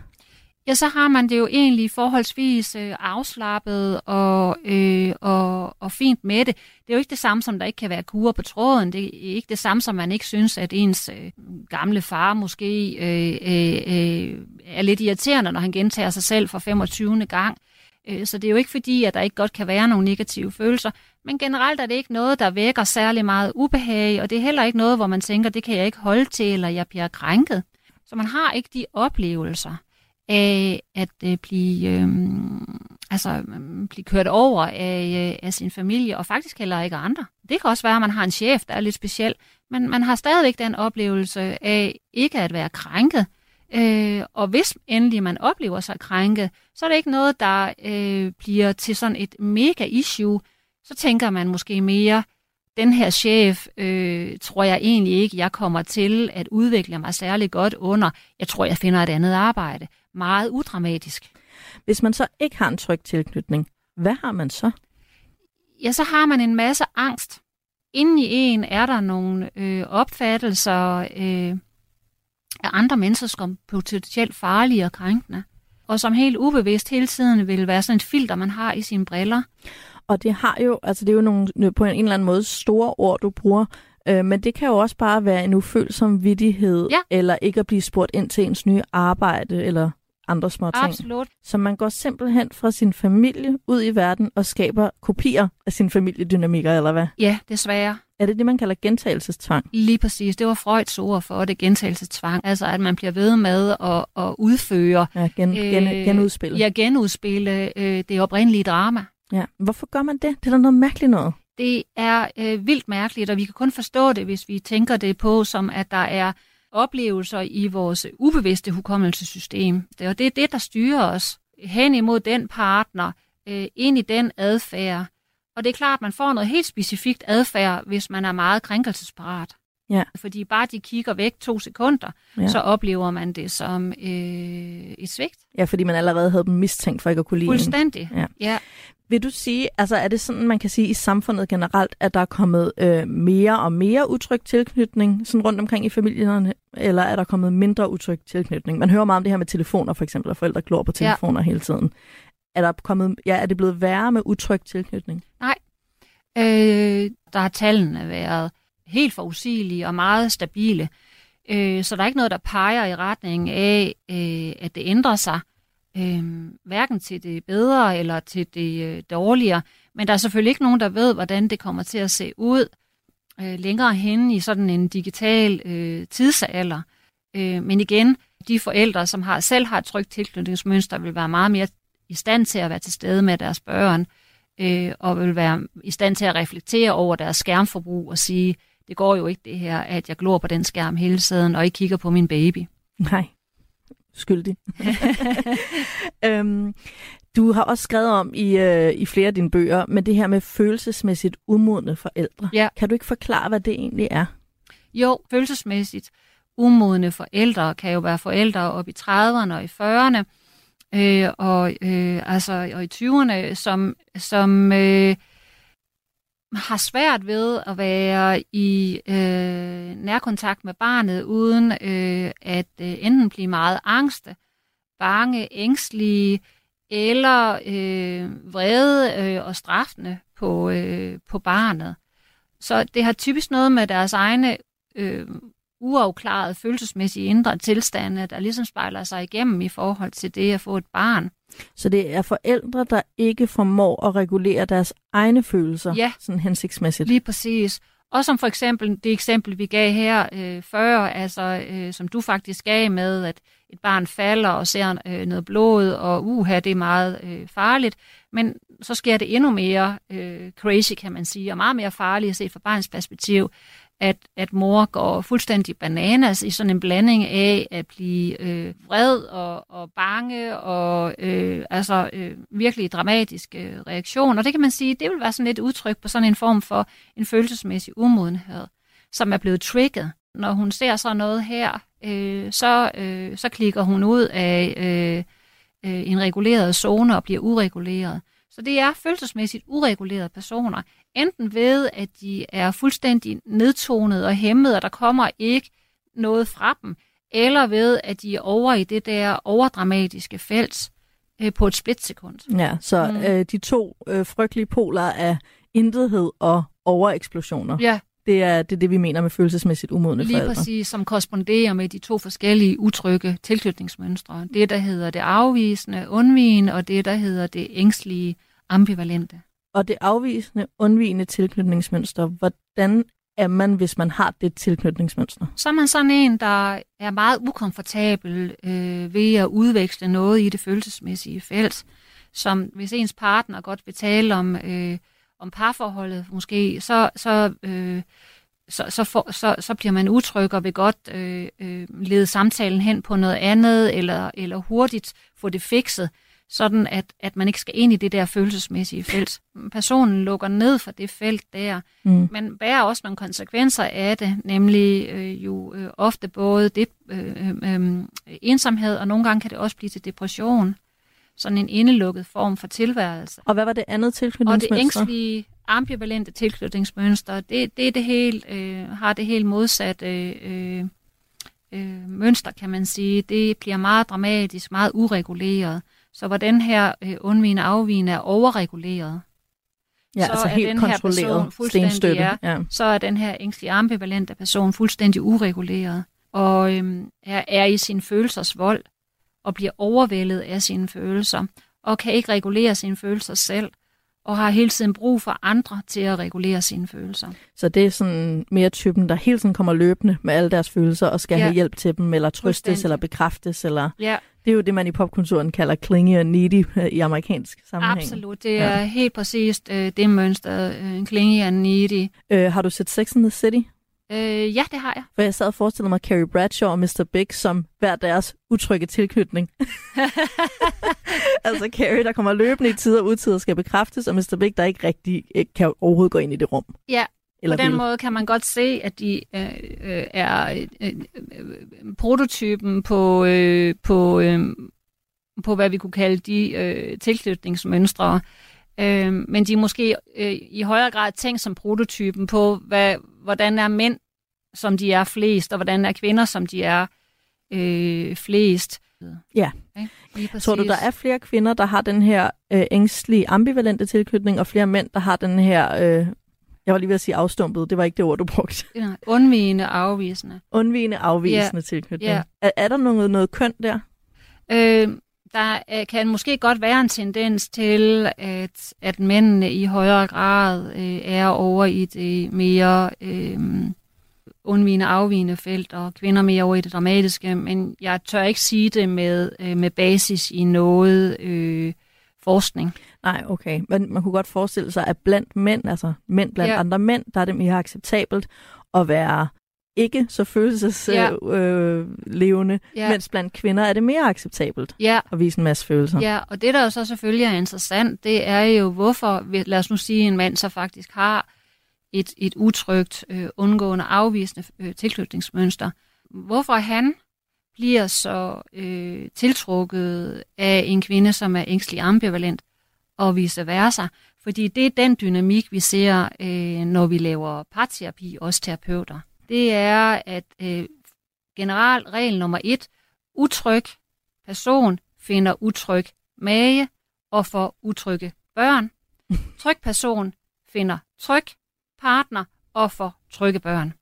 S4: Ja, så har man det jo egentlig forholdsvis øh, afslappet og, øh, og, og fint med det. Det er jo ikke det samme, som der ikke kan være kurer på tråden. Det er ikke det samme, som man ikke synes, at ens øh, gamle far måske øh, øh, øh er lidt irriterende, når han gentager sig selv for 25. gang. Øh, så det er jo ikke fordi, at der ikke godt kan være nogle negative følelser. Men generelt er det ikke noget, der vækker særlig meget ubehag, og det er heller ikke noget, hvor man tænker, det kan jeg ikke holde til, eller jeg bliver krænket. Så man har ikke de oplevelser af at øh, blive, øh, altså, øhm, blive kørt over af, øh, af sin familie, og faktisk heller ikke andre. Det kan også være, at man har en chef, der er lidt speciel, men man har stadigvæk den oplevelse af ikke at være krænket. Øh, og hvis endelig man oplever sig krænket, så er det ikke noget, der øh, bliver til sådan et mega issue. Så tænker man måske mere, den her chef øh, tror jeg egentlig ikke, jeg kommer til at udvikle mig særlig godt under. Jeg tror, jeg finder et andet arbejde. Meget udramatisk.
S3: Hvis man så ikke har en tryg tilknytning, hvad har man så?
S4: Ja, så har man en masse angst. Inden i en er der nogle øh, opfattelser øh, af andre mennesker som potentielt farlige og krænkende. Og som helt ubevidst hele tiden vil være sådan et filter, man har i sine briller.
S3: Og det har jo, altså det er jo nogle, på en eller anden måde store ord, du bruger, øh, men det kan jo også bare være en ufølsom vidighed,
S4: Ja.
S3: eller ikke at blive spurgt ind til ens nye arbejde, eller andre små ting.
S4: Absolut.
S3: Så man går simpelthen fra sin familie ud i verden og skaber kopier af sin familiedynamikker, eller hvad?
S4: Ja, desværre.
S3: Er det det, man kalder gentagelsestvang?
S4: Lige præcis. Det var Freuds ord for det, gentagelsestvang. Altså, at man bliver ved med at, at udføre,
S3: Ja, gen, gen, genudspil.
S4: ja, genudspille øh, det oprindelige drama.
S3: ja. Hvorfor gør man det? Det er da noget mærkeligt noget.
S4: Det er øh, vildt mærkeligt, og vi kan kun forstå det, hvis vi tænker det på, som at der er oplevelser i vores ubevidste hukommelsessystem. Og det, er det der styrer os hen imod den partner, øh, ind i den adfærd. Og det er klart, at man får noget helt specifikt adfærd, hvis man er meget krænkelsesparat.
S3: Ja.
S4: Fordi bare de kigger væk to sekunder,
S3: Ja.
S4: så oplever man det som øh, et svigt.
S3: Ja, fordi man allerede havde dem mistænkt for ikke at kunne lide en.
S4: Fuldstændig.
S3: Ja.
S4: ja.
S3: Vil du sige, altså er det sådan, man kan sige i samfundet generelt, at der er kommet øh, mere og mere utryg tilknytning sådan rundt omkring i familierne, eller er der kommet mindre utryg tilknytning? Man hører meget om det her med telefoner for eksempel, og forældre glor på telefoner ja. hele tiden. Er, der kommet, ja, er det blevet værre med utryg tilknytning?
S4: Øh, der har tallene været helt forudsigelige og meget stabile. Øh, så der er ikke noget, der peger i retning af, øh, at det ændrer sig, øh, hverken til det bedre eller til det øh, dårligere. Men der er selvfølgelig ikke nogen, der ved, hvordan det kommer til at se ud øh, længere hen i sådan en digital øh, tidsalder. Øh, men igen, de forældre, som har selv har et trygt tilknytningsmønster, vil være meget mere i stand til at være til stede med deres børn, øh, og vil være i stand til at reflektere over deres skærmforbrug og sige, det går jo ikke det her, at jeg glor på den skærm hele tiden, og ikke kigger på min baby.
S3: Nej, skyldig. øhm, du har også skrevet om i, øh, i flere af dine bøger, med det her med følelsesmæssigt umodne forældre.
S4: Ja.
S3: Kan du ikke forklare, hvad det egentlig er?
S4: Jo, følelsesmæssigt umodne forældre kan jo være forældre op i 30'erne og i 40'erne, øh, og, øh, altså, og i 20'erne, som, som øh, har svært ved at være i øh, nærkontakt med barnet, uden øh, at øh, enten blive meget angste, bange, ængstlige, eller øh, vrede øh, og straffende på, øh, på barnet. Så det har typisk noget med deres egne øh, uafklarede følelsesmæssige indre tilstande, der ligesom spejler sig igennem i forhold til det at få et barn.
S3: Så det er forældre, der ikke formår at regulere deres egne følelser
S4: Ja.
S3: sådan hensigtsmæssigt.
S4: Lige præcis. Og som for eksempel det eksempel, vi gav her øh, før, altså øh, som du faktisk gav med, at et barn falder og ser øh, noget blod, og uha, det er meget øh, farligt. Men så sker det endnu mere øh, crazy, kan man sige, og meget mere farligt at se fra barnets perspektiv, at, at mor går fuldstændig bananas i sådan en blanding af at blive øh, vred og, og bange og øh, altså øh, virkelig dramatisk øh, reaktion. Og det kan man sige, det vil være sådan et udtryk på sådan en form for en følelsesmæssig umodenhed, som er blevet trigget. Når hun ser sådan noget her, øh, så, øh, så klikker hun ud af øh, øh, en reguleret zone og bliver ureguleret. Så det er følelsesmæssigt uregulerede personer. Enten ved, at de er fuldstændig nedtonet og hæmmet, og der kommer ikke noget fra dem, eller ved, at de er over i det der overdramatiske felt øh, på et splitsekund.
S3: Ja, så mm. øh, de to øh, frygtelige poler er intethed og overeksplosioner.
S4: Ja,
S3: Det er, det er det, vi mener med følelsesmæssigt umodne
S4: lige
S3: forældre.
S4: præcis, som korresponderer med de to forskellige utrygge tilknytningsmønstre. Det, der hedder det afvisende, undvigende, og det, der hedder det ængstlige, ambivalente.
S3: Og det afvisende, undvigende tilknytningsmønster, hvordan er man, hvis man har det tilknytningsmønster?
S4: Så er man sådan en, der er meget ukomfortabel øh, ved at udveksle noget i det følelsesmæssige felt, som hvis ens partner godt vil tale om, øh, om parforholdet måske, så, så, øh, så, så, for, så, så bliver man utryg og vil godt øh, øh, lede samtalen hen på noget andet, eller, eller hurtigt få det fikset, sådan at, at man ikke skal ind i det der følelsesmæssige felt. Personen lukker ned for det felt der,
S3: Mm.
S4: man bærer også nogle konsekvenser af det, nemlig øh, jo øh, ofte både det, øh, øh, ensomhed, og nogle gange kan det også blive til depression. Sådan en indelukket form for tilværelse.
S3: Og hvad var det andet
S4: Og det
S3: tilknytningsmønster?
S4: ængstlige, ambivalente tilknytningsmønster, det, det, er det helt, øh, har det helt modsatte øh, øh, mønster, kan man sige. Det bliver meget dramatisk, meget ureguleret. Så hvor den her øh, undvigende afvigende er overreguleret,
S3: ja,
S4: så
S3: altså
S4: er
S3: helt
S4: den her person fuldstændig,
S3: stenstøtte.
S4: ja. Så er den her ængstlige ambivalente person fuldstændig ureguleret og øhm, er, er i sin følelsers vold og bliver overvældet af sine følelser og kan ikke regulere sine følelser selv og har hele tiden brug for andre til at regulere sine følelser.
S3: Så det er sådan mere typen, der hele tiden kommer løbende med alle deres følelser og skal
S4: Ja.
S3: have hjælp til dem, eller trøstes, eller bekræftes, eller...
S4: Ja,
S3: Det er jo det, man i popkulturen kalder clingy og needy øh, i amerikansk sammenhæng.
S4: absolut. Det
S3: Ja.
S4: er helt præcist øh, det mønster, øh, klinge and needy.
S3: Øh, har du set Sex and the City?
S4: Øh, ja, det har jeg.
S3: For jeg sad og forestillede mig Carrie Bradshaw og Mr. Big som hver deres utrygge tilknytning. altså Carrie, der kommer løbende i tid og utid og skal bekræftes, og Mr. Big, der ikke rigtig ikke kan overhovedet gå ind i det rum.
S4: Ja,
S3: Eller
S4: På den
S3: vil.
S4: måde kan man godt se, at de øh, øh, er øh, øh, prototypen på, øh, på, øh, på, hvad vi kunne kalde de øh, tilknytningsmønstre. Øh, men de er måske øh, i højere grad tænkt som prototypen på, hvad, hvordan er mænd, som de er flest, og hvordan er kvinder, som de er øh, flest.
S3: Ja.
S4: Okay?
S3: Tror du, der er flere kvinder, der har den her øh, ængstlige, ambivalente tilknytning, og flere mænd, der har den her, øh, jeg var lige ved at sige afstumpet, det var ikke det ord, du brugte,
S4: Nej, undvigende, afvisende.
S3: undvigende, afvisende tilknytning.
S4: Ja.
S3: Er, er der noget, noget køn der?
S4: Øh, der øh, kan måske godt være en tendens til, at, at mændene i højere grad øh, er over i det mere øh, undvigende, afvigende felt, og kvinder mere over i det dramatiske, men jeg tør ikke sige det med, øh, med basis i noget øh, forskning.
S3: Nej, okay. Men man kunne godt forestille sig, at blandt mænd, altså mænd blandt
S4: Ja.
S3: andre mænd, der er det mere acceptabelt at være ikke så følelseslevende,
S4: Ja.
S3: øh, levende,
S4: Ja.
S3: mens blandt kvinder er det mere acceptabelt
S4: Ja,
S3: at vise en masse følelser.
S4: Ja, og det der jo så selvfølgelig er interessant, det er jo, hvorfor, lad os nu sige, en mand så faktisk har et, et utrygt, øh, undgående, afvisende øh, tilknytningsmønster. Hvorfor han bliver så øh, tiltrukket af en kvinde, som er ængstelig ambivalent, og vice versa. Fordi det er den dynamik, vi ser, øh, når vi laver parterapi, os terapeuter. Det er, at øh, generelt regel nummer et, utryg person finder utryg mage og får utrygge børn. Tryg person finder tryg partner og får trygge børn.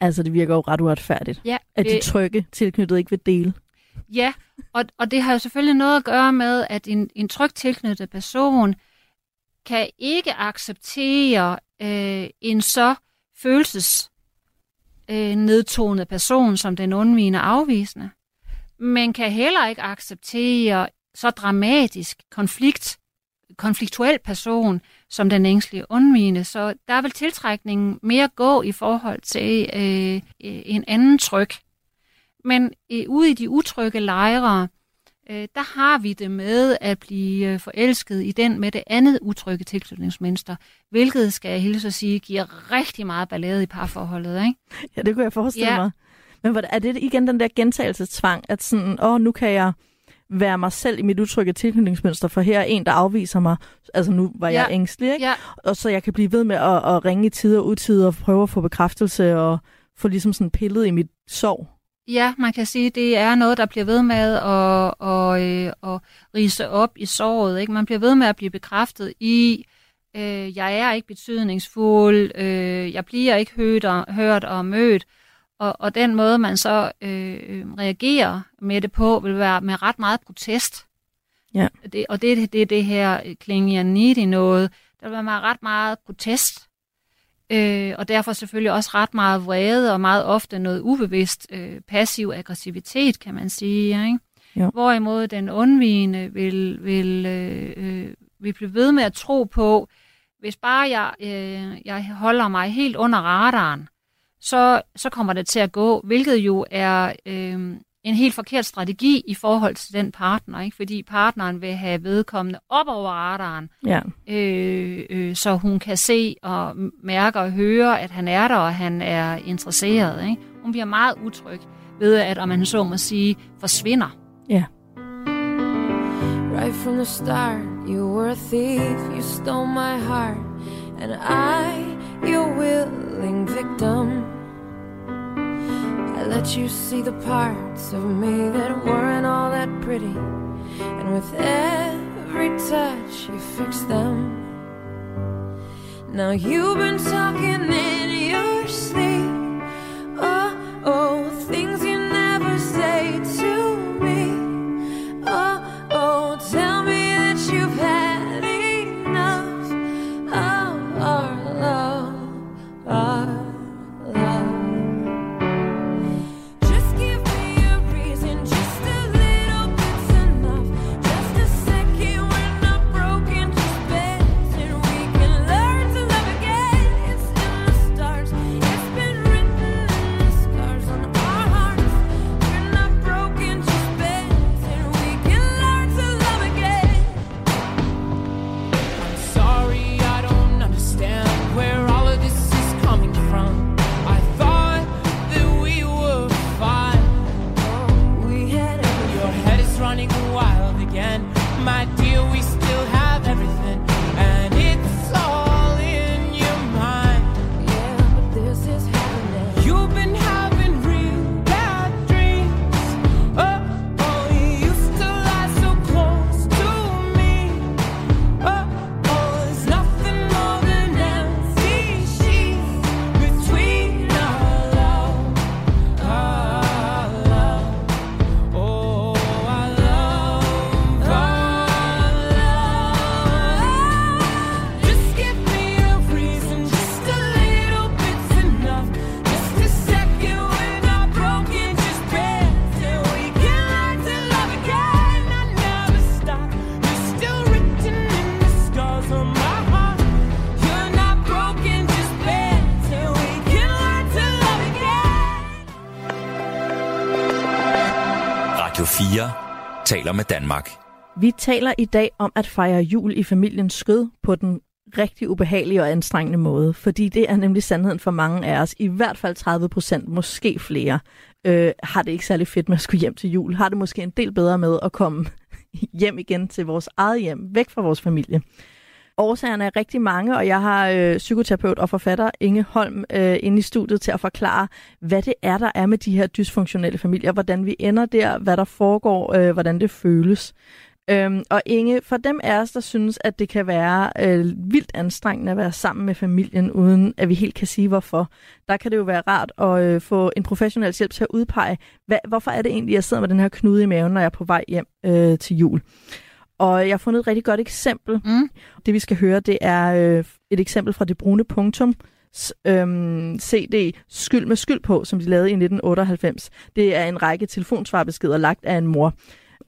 S3: Altså, det virker jo ret uretfærdigt,
S4: Ja,
S3: at de
S4: det-
S3: trygge tilknyttede ikke vil dele.
S4: Ja, og, og det har jo selvfølgelig noget at gøre med, at en, en trygt tilknyttet person kan ikke acceptere øh, en så følelses øh, nedtonet person som den undvigende afvisende, men kan heller ikke acceptere så dramatisk konflikt, konfliktuel person som den ængstlige undvigende. Så der vil tiltrækningen mere gå i forhold til øh, en anden tryk. Men øh, ude i de utrygge lejre, øh, der har vi det med at blive øh, forelsket i den med det andet utrygge tilknytningsmønster, hvilket, skal jeg hilse at sige, giver rigtig meget ballade i parforholdet. Ikke?
S3: Ja, det kunne jeg forestille ja. mig. Men er det igen den der gentagelsestvang, at sådan, åh, nu kan jeg være mig selv i mit utrygge tilknytningsmønster, for her er en, der afviser mig. Altså nu var jeg ja. ængstelig, ikke?
S4: Ja.
S3: Og så jeg kan blive ved med at, at ringe i tider og utider og prøve at få bekræftelse og få ligesom sådan pillet i mit sorg.
S4: Ja, man kan sige, at det er noget, der bliver ved med at, at, at, at rise op i såret. Ikke? Man bliver ved med at blive bekræftet i, øh, jeg er ikke betydningsfuld, øh, jeg bliver ikke hørt og, hørt og mødt. Og, og den måde, man så øh, reagerer med det på, vil være med ret meget protest.
S3: Ja.
S4: Det, og det er det, det her klinge needy noget. Der vil være ret meget protest. Øh, og derfor selvfølgelig også ret meget vrede, og meget ofte noget ubevidst øh, passiv aggressivitet, kan man sige. Ikke? Hvorimod den undvigende vil, vil, øh, øh, vil blive ved med at tro på, hvis bare jeg, øh, jeg holder mig helt under radaren, så, så kommer det til at gå, hvilket jo er øh, en helt forkert strategi i forhold til den partner, ikke? fordi partneren vil have vedkommende op over radaren,
S3: ja.
S4: øh, øh, så hun kan se og mærke og høre, at han er der, og han er interesseret. Ikke? Hun bliver meget utryg ved, at om man så må sige, forsvinder.
S3: Ja.
S6: Right from the start, you were a thief, you stole my heart, and I, your willing victim. I let you see the parts of me that weren't all that pretty, and with every touch, you fixed them. Now you've been talking in your sleep. Oh,
S2: 4 taler med Danmark.
S3: Vi taler i dag om at fejre jul i familiens skød på den rigtig ubehagelige og anstrengende måde, fordi det er nemlig sandheden for mange af os. I hvert fald 30 procent, måske flere, øh, har det ikke særlig fedt med at skulle hjem til jul. Har det måske en del bedre med at komme hjem igen til vores eget hjem, væk fra vores familie. Årsagerne er rigtig mange, og jeg har øh, psykoterapeut og forfatter Inge Holm øh, inde i studiet til at forklare, hvad det er, der er med de her dysfunktionelle familier, hvordan vi ender der, hvad der foregår, øh, hvordan det føles. Øhm, og Inge, for dem af os, der synes, at det kan være øh, vildt anstrengende at være sammen med familien, uden at vi helt kan sige hvorfor, der kan det jo være rart at øh, få en professionel hjælp til at udpege, hvad, hvorfor er det egentlig, jeg sidder med den her knude i maven, når jeg er på vej hjem øh, til jul. Og jeg har fundet et rigtig godt eksempel.
S4: Mm.
S3: Det vi skal høre, det er øh, et eksempel fra Det Brune Punktum, øhm, CD Skyld med skyld på, som de lavede i 1998. Det er en række telefonsvarbeskeder lagt af en mor.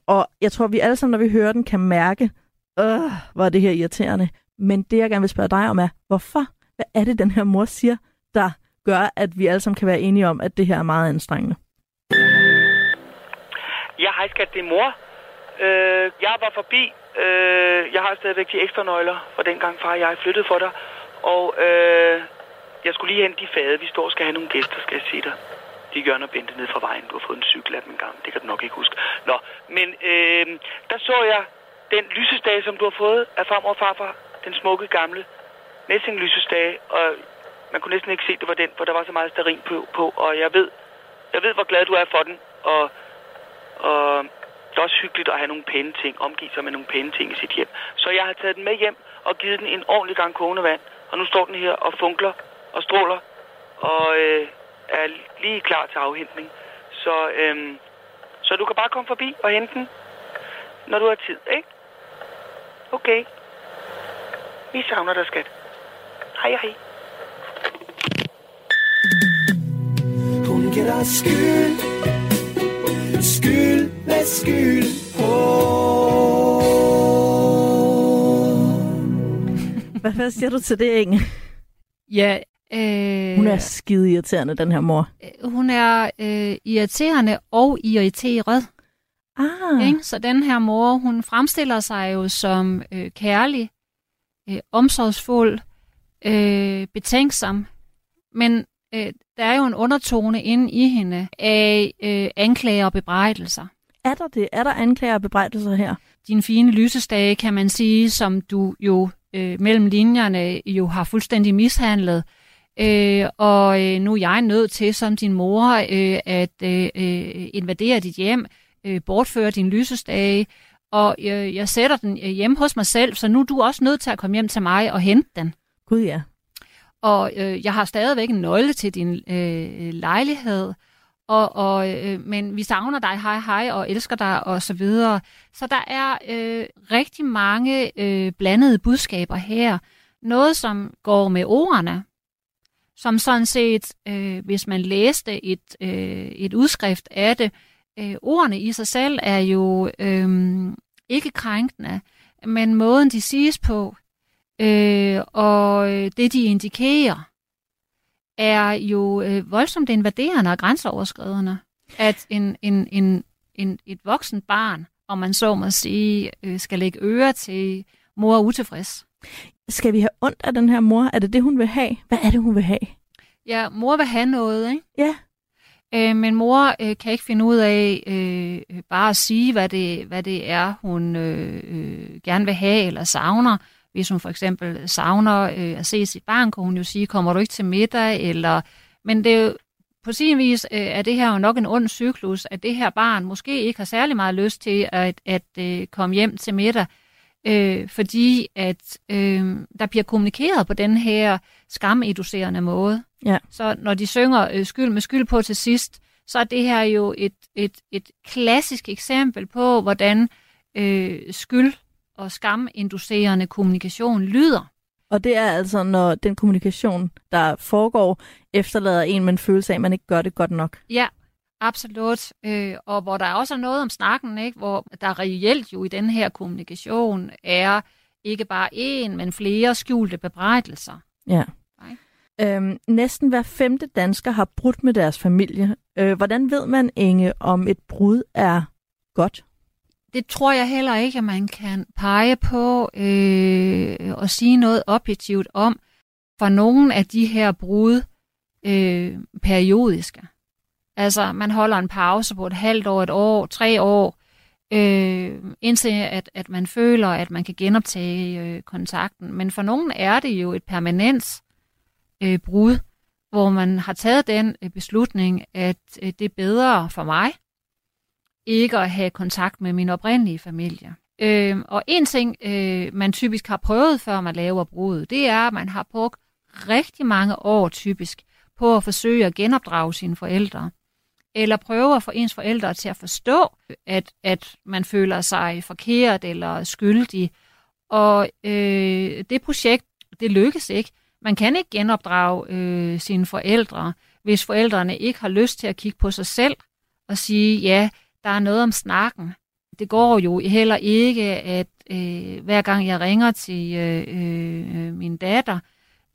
S3: Og jeg tror, vi alle sammen, når vi hører den, kan mærke, øh, hvor er det her irriterende. Men det, jeg gerne vil spørge dig om, er, hvorfor? Hvad er det, den her mor siger, der gør, at vi alle sammen kan være enige om, at det her er meget anstrengende?
S7: Ja, hej skat, det er mor. Øh, jeg var forbi. Øh, jeg har stadigvæk de ekstra nøgler fra dengang far jeg flyttede for dig. Og øh, jeg skulle lige hente de fade. Vi står og skal have nogle gæster, skal jeg sige dig. De gør og Bente ned fra vejen. Du har fået en cykel af dem engang. Det kan du nok ikke huske. Nå, men øh, der så jeg den lysestage, som du har fået af farmor og farfar. Den smukke gamle messing lysestage. Og man kunne næsten ikke se, det var den, for der var så meget sterin på, på. Og jeg ved, jeg ved, hvor glad du er for den. Og og det er også hyggeligt at have nogle pæne ting, omgive sig med nogle pæne ting i sit hjem. Så jeg har taget den med hjem og givet den en ordentlig gang kogende vand. Og nu står den her og funkler og stråler og øh, er lige klar til afhentning. Så, øh, så du kan bare komme forbi og hente den, når du har tid, ikke? Okay. Vi savner dig, skat. Hej, hej.
S5: Hun giver dig skyld Skyld med skyld på
S3: Hvad, hvad siger du til det, Inge?
S4: Ja, øh,
S3: Hun er skide irriterende, den her mor.
S4: hun er øh, irriterende og irriteret.
S3: Ah,
S4: Ikke? Så den her mor, hun fremstiller sig jo som øh, kærlig, øh, omsorgsfuld, øh, betænksom, men øh, der er jo en undertone inde i hende af øh, anklager og bebrejdelser.
S3: Er der det? Er der anklager og bebrejdelser her?
S4: Din fine lysestage, kan man sige, som du jo øh, mellem linjerne jo har fuldstændig mishandlet. Øh, og øh, nu er jeg nødt til, som din mor, øh, at øh, øh, invadere dit hjem, øh, bortføre din lysestage, og øh, jeg sætter den øh, hjemme hos mig selv, så nu er du også nødt til at komme hjem til mig og hente den.
S3: Gud ja.
S4: Og øh, jeg har stadigvæk en nøgle til din øh, lejlighed, og, og, øh, men vi savner dig, hej hej, og elsker dig, og så videre. Så der er øh, rigtig mange øh, blandede budskaber her. Noget, som går med ordene, som sådan set, øh, hvis man læste et, øh, et udskrift af det, øh, ordene i sig selv er jo øh, ikke krænkende, men måden de siges på, øh, og øh, det de indikerer, er jo øh, voldsomt invaderende og grænseoverskridende. At en, en, en, en, et voksen barn, om man så må sige, øh, skal lægge øre til mor er utilfreds.
S3: Skal vi have ondt af den her mor? Er det det, hun vil have? Hvad er det, hun vil have?
S4: Ja, mor vil have noget, ikke?
S3: Ja.
S4: Øh, men mor øh, kan ikke finde ud af øh, øh, bare at sige, hvad det, hvad det er, hun øh, øh, gerne vil have eller savner. Hvis hun for eksempel savner øh, at se sit barn, kan hun jo sige, kommer du ikke til middag? Eller... Men det er jo, på sin vis øh, er det her jo nok en ond cyklus, at det her barn måske ikke har særlig meget lyst til at, at øh, komme hjem til middag, øh, fordi at øh, der bliver kommunikeret på den her skamiducerende måde.
S3: Ja.
S4: Så når de synger øh, skyld med skyld på til sidst, så er det her jo et, et, et klassisk eksempel på, hvordan øh, skyld og skaminducerende kommunikation lyder.
S3: Og det er altså, når den kommunikation, der foregår, efterlader en med en følelse af, at man ikke gør det godt nok.
S4: Ja, absolut. Øh, og hvor der også er noget om snakken, ikke? hvor der reelt jo i den her kommunikation er ikke bare én, men flere skjulte bebrejdelser.
S3: Ja.
S4: Nej.
S3: Øhm, næsten hver femte dansker har brudt med deres familie. Øh, hvordan ved man, Inge, om et brud er godt?
S4: Det tror jeg heller ikke, at man kan pege på øh, og sige noget objektivt om, for nogle af de her brud øh, periodiske. Altså, man holder en pause på et halvt år, et år, tre år, øh, indtil at, at man føler, at man kan genoptage øh, kontakten. Men for nogen er det jo et permanent øh, brud, hvor man har taget den øh, beslutning, at øh, det er bedre for mig ikke at have kontakt med min oprindelige familie. Øh, og en ting, øh, man typisk har prøvet, før man laver brud, det er, at man har brugt rigtig mange år typisk på at forsøge at genopdrage sine forældre. Eller prøve at få ens forældre til at forstå, at, at man føler sig forkert eller skyldig. Og øh, det projekt, det lykkes ikke. Man kan ikke genopdrage øh, sine forældre, hvis forældrene ikke har lyst til at kigge på sig selv og sige, ja, der er noget om snakken. Det går jo heller ikke, at øh, hver gang jeg ringer til øh, øh, min datter,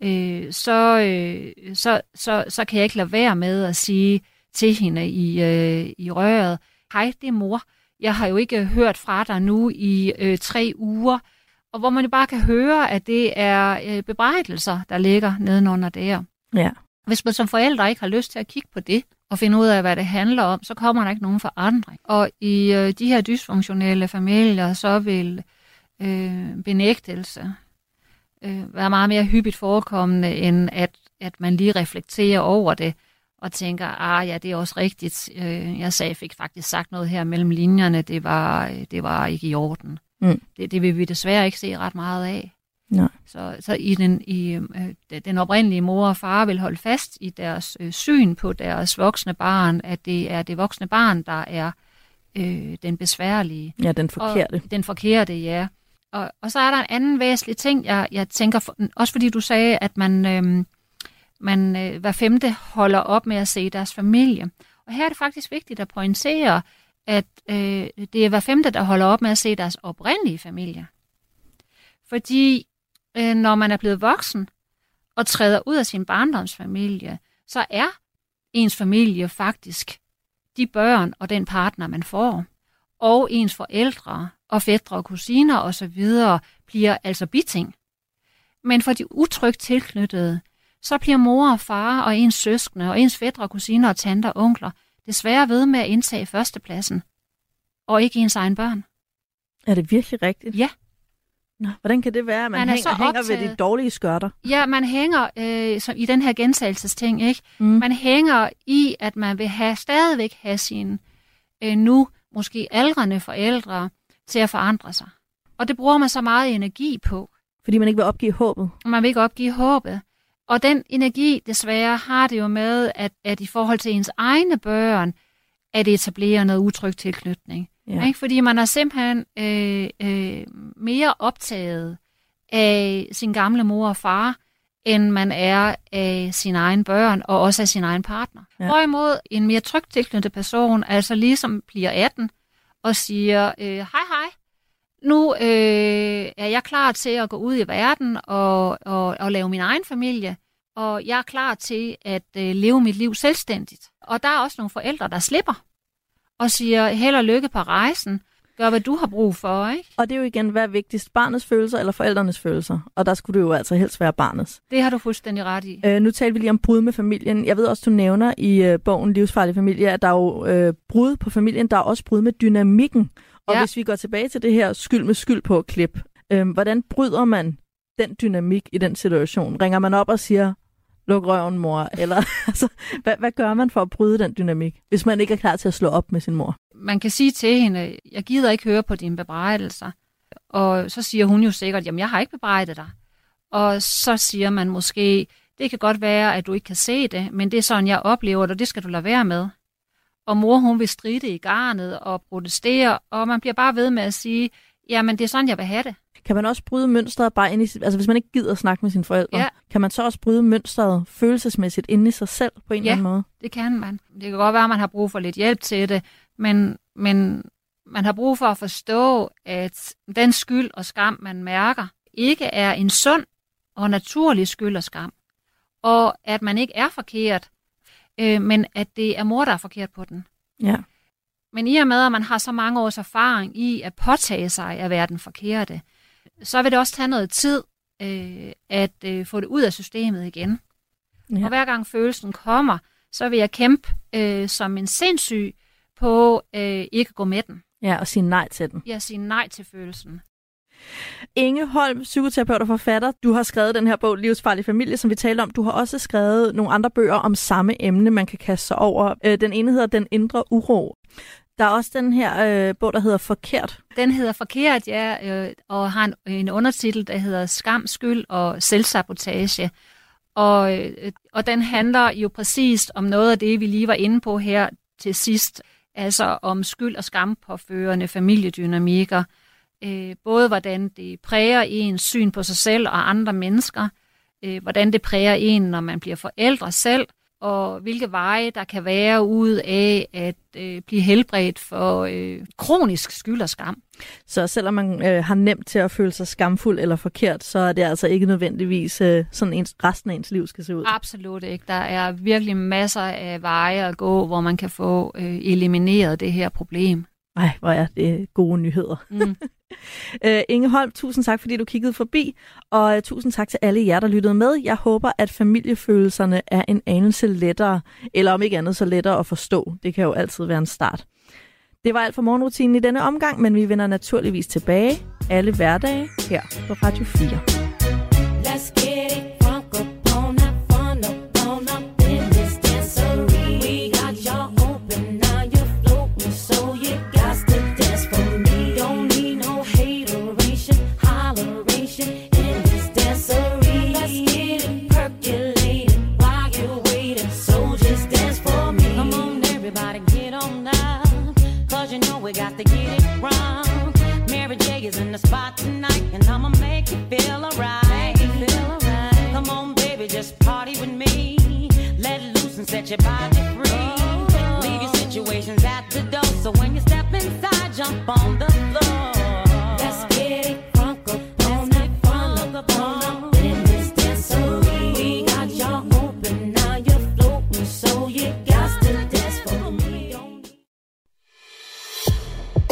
S4: øh, så, øh, så, så, så kan jeg ikke lade være med at sige til hende i, øh, i røret, hej, det er mor. Jeg har jo ikke hørt fra dig nu i øh, tre uger. Og hvor man jo bare kan høre, at det er øh, bebrejdelser, der ligger nedenunder der.
S3: Ja.
S4: Hvis man som forældre ikke har lyst til at kigge på det, og finde ud af, hvad det handler om, så kommer der ikke nogen forandring. Og i øh, de her dysfunktionelle familier, så vil øh, benægtelse øh, være meget mere hyppigt forekommende, end at, at man lige reflekterer over det, og tænker, ah ja, det er også rigtigt. Øh, jeg sagde, fik faktisk sagt noget her mellem linjerne, det var, øh, det var ikke i orden.
S3: Mm.
S4: Det, det vil vi desværre ikke se ret meget af.
S3: Nej.
S4: Så, så i den, i, øh, den oprindelige mor og far vil holde fast i deres øh, syn på deres voksne barn, at det er det voksne barn, der er øh, den besværlige.
S3: Ja, den forkerte.
S4: Og den forkerte, ja. Og, og så er der en anden væsentlig ting, jeg, jeg tænker, for, også fordi du sagde, at man, øh, man øh, hver femte holder op med at se deres familie. Og her er det faktisk vigtigt at pointere, at øh, det er hver femte, der holder op med at se deres oprindelige familie. Fordi øh, når man er blevet voksen og træder ud af sin barndomsfamilie, så er ens familie faktisk de børn og den partner, man får. Og ens forældre og fædre og kusiner osv. bliver altså biting. Men for de utrygt tilknyttede, så bliver mor og far og ens søskende og ens fædre, kusiner og tanter og onkler desværre ved med at indtage førstepladsen, og ikke ens egen børn.
S3: Er det virkelig rigtigt?
S4: Ja.
S3: Nå, hvordan kan det være, at man,
S4: Man er
S3: hænger,
S4: så
S3: hænger ved de dårlige skørter?
S4: Ja, man hænger øh, som i den her gentagelsesting, ikke?
S3: Mm.
S4: Man hænger i, at man vil have stadigvæk have sine øh, nu måske aldrende forældre til at forandre sig. Og det bruger man så meget energi på.
S3: Fordi man ikke vil opgive håbet.
S4: man vil ikke opgive håbet. Og den energi, desværre, har det jo med, at, at i forhold til ens egne børn, at etablere noget utrygt tilknytning.
S3: Ja.
S4: Ikke? Fordi man er simpelthen øh, øh, mere optaget af sin gamle mor og far, end man er af sine egne børn, og også af sin egen partner.
S3: Ja.
S4: Hvorimod en mere trygt tilknyttet person, altså ligesom bliver 18, og siger, øh, hej hej, nu øh, er jeg klar til at gå ud i verden og, og, og lave min egen familie, og jeg er klar til at øh, leve mit liv selvstændigt. Og der er også nogle forældre, der slipper og siger, held og lykke på rejsen, gør hvad du har brug for, ikke?
S3: Og det er jo igen, hvad er vigtigst? Barnets følelser eller forældrenes følelser? Og der skulle det jo altså helst være barnets.
S4: Det har du fuldstændig ret i.
S3: Øh, nu talte vi lige om brud med familien. Jeg ved også, du nævner i øh, bogen Livsfarlig Familie, at der er jo øh, brud på familien, der er også brud med dynamikken. Og ja. Hvis vi går tilbage til det her skyld med skyld på klip, øh, hvordan bryder man den dynamik i den situation? Ringer man op og siger, luk røven, mor? Eller altså, hvad, hvad gør man for at bryde den dynamik, hvis man ikke er klar til at slå op med sin mor?
S4: Man kan sige til hende, jeg gider ikke høre på dine bebrejdelser. Og så siger hun jo sikkert, jamen jeg har ikke bebrejdet dig. Og så siger man måske, det kan godt være, at du ikke kan se det, men det er sådan, jeg oplever det, og det skal du lade være med. Og mor, hun vil stride i garnet og protestere, og man bliver bare ved med at sige, jamen det er sådan, jeg vil have det.
S3: Kan man også bryde mønstret bare ind i sit, altså hvis man ikke gider at snakke med sine forældre,
S4: Ja.
S3: kan man så også bryde mønstret følelsesmæssigt inde i sig selv på en
S4: Ja.
S3: eller anden måde?
S4: Det kan man. Det kan godt være, at man har brug for lidt hjælp til det, men, men man har brug for at forstå, at den skyld og skam, man mærker, ikke er en sund og naturlig skyld og skam. Og at man ikke er forkert, øh, men at det er mor, der er forkert på den.
S3: Ja.
S4: Men i og med, at man har så mange års erfaring i at påtage sig at være den forkerte, så vil det også tage noget tid øh, at øh, få det ud af systemet igen.
S3: Ja.
S4: Og hver gang følelsen kommer, så vil jeg kæmpe øh, som en sindssyg på øh, ikke at gå med den.
S3: Ja, og sige nej til den.
S4: Jeg siger nej til følelsen.
S3: Inge Holm, psykoterapeut og forfatter. Du har skrevet den her bog, Livsfarlig Familie, som vi talte om. Du har også skrevet nogle andre bøger om samme emne, man kan kaste sig over. Øh, Den ene hedder Den Indre Uro. Der er også den her øh, bog, der hedder Forkert.
S4: Den hedder Forkert, ja, øh, og har en, en undertitel, der hedder Skam, Skyld og Selvsabotage. Og, øh, og den handler jo præcist om noget af det, vi lige var inde på her til sidst. Altså om skyld og skam påførende familiedynamikker. Øh, både hvordan det præger ens syn på sig selv og andre mennesker. øh, hvordan det præger en, når man bliver forældre selv, og hvilke veje der kan være ud af at øh, blive helbredt for øh, kronisk skyld og skam.
S3: Så selvom man øh, har nemt til at føle sig skamfuld eller forkert, så er det altså ikke nødvendigvis øh, sådan ens, resten af ens liv skal se ud.
S4: Absolut ikke. Der er virkelig masser af veje at gå, hvor man kan få øh, elimineret det her problem.
S3: Ej, hvor er det gode nyheder.
S4: Mm.
S3: Øh, Inge Holm, tusind tak, fordi du kiggede forbi, og tusind tak til alle jer, der lyttede med. Jeg håber, at familiefølelserne er en anelse lettere, eller om ikke andet så lettere at forstå. Det kan jo altid være en start. Det var alt for morgenrutinen i denne omgang, men vi vender naturligvis tilbage alle hverdage her på Radio 4.
S8: The spot tonight, and I'ma make you feel alright. Alright. Come on, baby, just party with me. Let loose and set your body free. Leave your situations at the door, so when you step inside, jump on